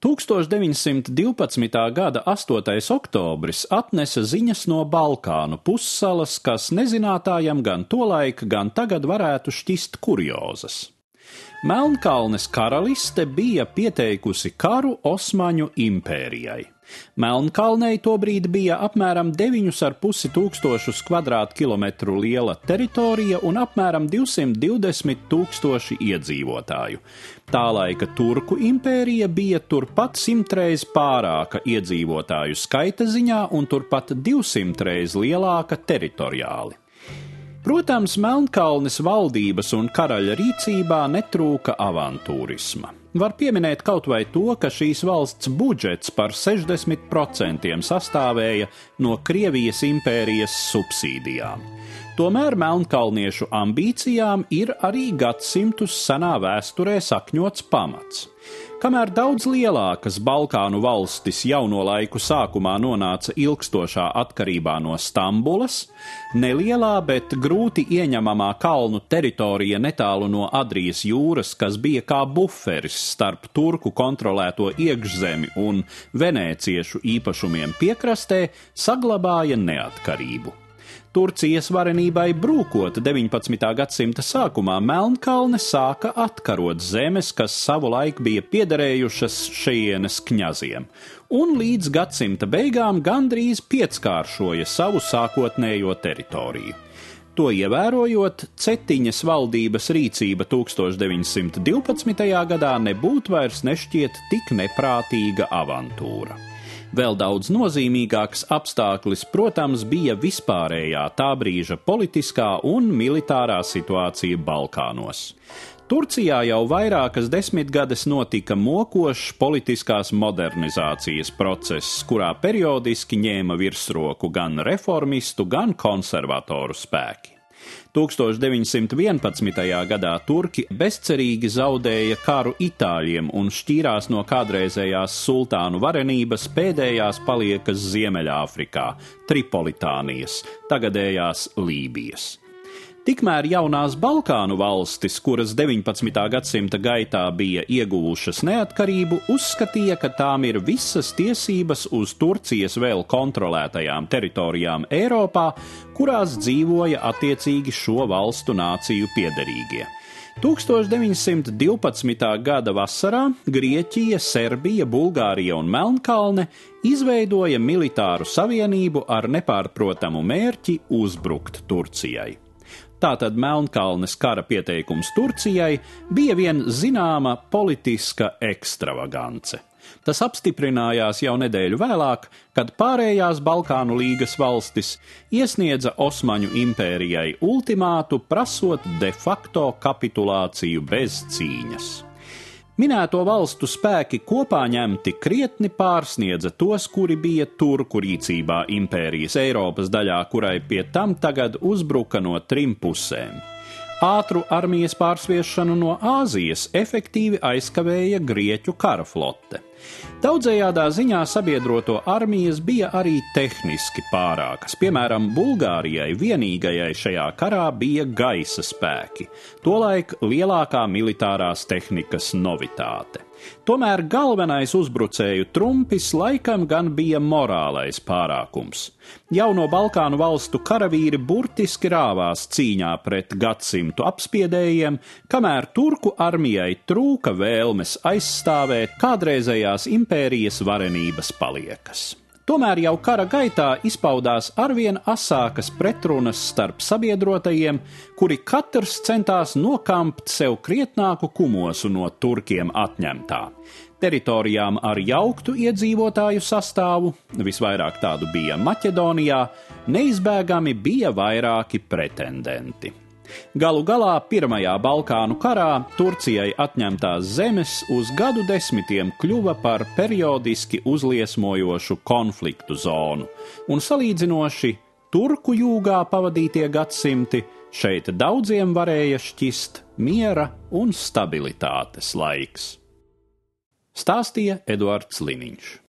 1912. gada 8. oktobris atnesa ziņas no Balkānu pussalas, kas nezinātājam gan tolaik, gan tagad varētu šķist kuriozas. Melnkalnes karaliste bija pieteikusi karu Osmaņu impērijai. Melnkalnei tobrīd bija apmēram 9,5 tūkstošus kvadrātkilometru liela teritorija un apmēram 220 tūkstoši iedzīvotāju. Tā laika Turku impērija bija turpat simtreiz pārāka iedzīvotāju skaita ziņā un turpat 200 reiz lielāka teritoriāli. Protams, Melnkalnes valdības un karaļa rīcībā netrūka avantūrisma. Var pieminēt kaut vai to, ka šīs valsts budžets par 60% sastāvēja no Krievijas impērijas subsīdijām. Tomēr melnkalniešu ambīcijām ir arī gadsimtus senā vēsturē sakņots pamats. Kamēr daudz lielākas Balkānu valstis jauno laiku sākumā nonāca ilgstošā atkarībā no Stambulas, nelielā, bet grūti ieņemamā kalnu teritorija netālu no Adrijas jūras, kas bija kā buferis starp turku kontrolēto iekšzemi un venēciešu īpašumiem piekrastē, saglabāja neatkarību. Turcijas varenībai brūkot 19. gadsimta sākumā Melnkalne sāka atkarot zemes, kas savulaik bija piederējušas šejienes kņaziem, un līdz gadsimta beigām gandrīz pieckāršoja savu sākotnējo teritoriju. To ievērojot, Cetiņas valdības rīcība 1912. gadā nebūtu vairs nešķiet tik neprātīga avantūra. Vēl daudz nozīmīgāks apstākļis, protams, bija vispārējā tā brīža politiskā un militārā situācija Balkānos. Turcijā jau vairākas desmitgades notika mokošs politiskās modernizācijas process, kurā periodiski ņēma virsroku gan reformistu, gan konservatoru spēki. 1911. gadā turki bezcerīgi zaudēja karu itāļiem un šķīrās no kādreizējās sultānu varenības pēdējās paliekas Ziemeļāfrikā, Tripolitānijas, tagadējās Lībijas. Tikmēr jaunās Balkānu valstis, kuras 19. gadsimta gaitā bija ieguvušas neatkarību, uzskatīja, ka tām ir visas tiesības uz Turcijas vēl kontrolētajām teritorijām Eiropā, kurās dzīvoja attiecīgi šo valstu nāciju piederīgie. 1912. gada vasarā Grieķija, Serbija, Bulgārija un Melnkalne izveidoja militāru savienību ar nepārprotamu mērķi uzbrukt Turcijai. Tātad Melnkalnes kara pieteikums Turcijai bija vien zināma politiska ekstravagance. Tas apstiprinājās jau nedēļu vēlāk, kad pārējās Balkānu līgas valstis iesniedza Osmaņu impērijai ultimātu prasot de facto kapitulāciju bez cīņas. Minēto valstu spēki kopā ņemti krietni pārsniedza tos, kuri bija turku rīcībā impērijas Eiropas daļā, kurai pie tam tagad uzbruka no trim pusēm. Ātru armijas pārsviešanu no Āzijas efektīvi aizkavēja Grieķu kara flote. Daudzējādā ziņā sabiedroto armijas bija arī tehniski pārākas. Piemēram, Bulgārijai vienīgajai šajā karā bija gaisa spēki, tolaik lielākā militārās tehnikas novitāte. Tomēr galvenais uzbrucēju trumpis laikam gan bija morālais pārākums. Jauno Balkānu valstu karavīri burtiski rāvās cīņā pret gadsimtu apspiedējiem, kamēr turku armijai trūka vēlmes aizstāvēt kādreizējās impērijas varenības paliekas. Tomēr jau kara gaitā izpaudās arvien asākas pretrunas starp sabiedrotajiem, kuri katrs centās nokampt sev krietnāku kumosu no turkiem atņemtā. Teritorijām ar jauktu iedzīvotāju sastāvu, visvairāk tādu bija Maķedonijā, neizbēgami bija vairāki pretendenti. Galu galā Pirmajā Balkānu karā Turcijai atņemtās zemes uz gadu desmitiem kļuva par periodiski uzliesmojošu konfliktu zonu, un salīdzinoši turku jūgā pavadītie gadsimti šeit daudziem varēja šķist miera un stabilitātes laiks. Stāstīja Eduards Liniņš.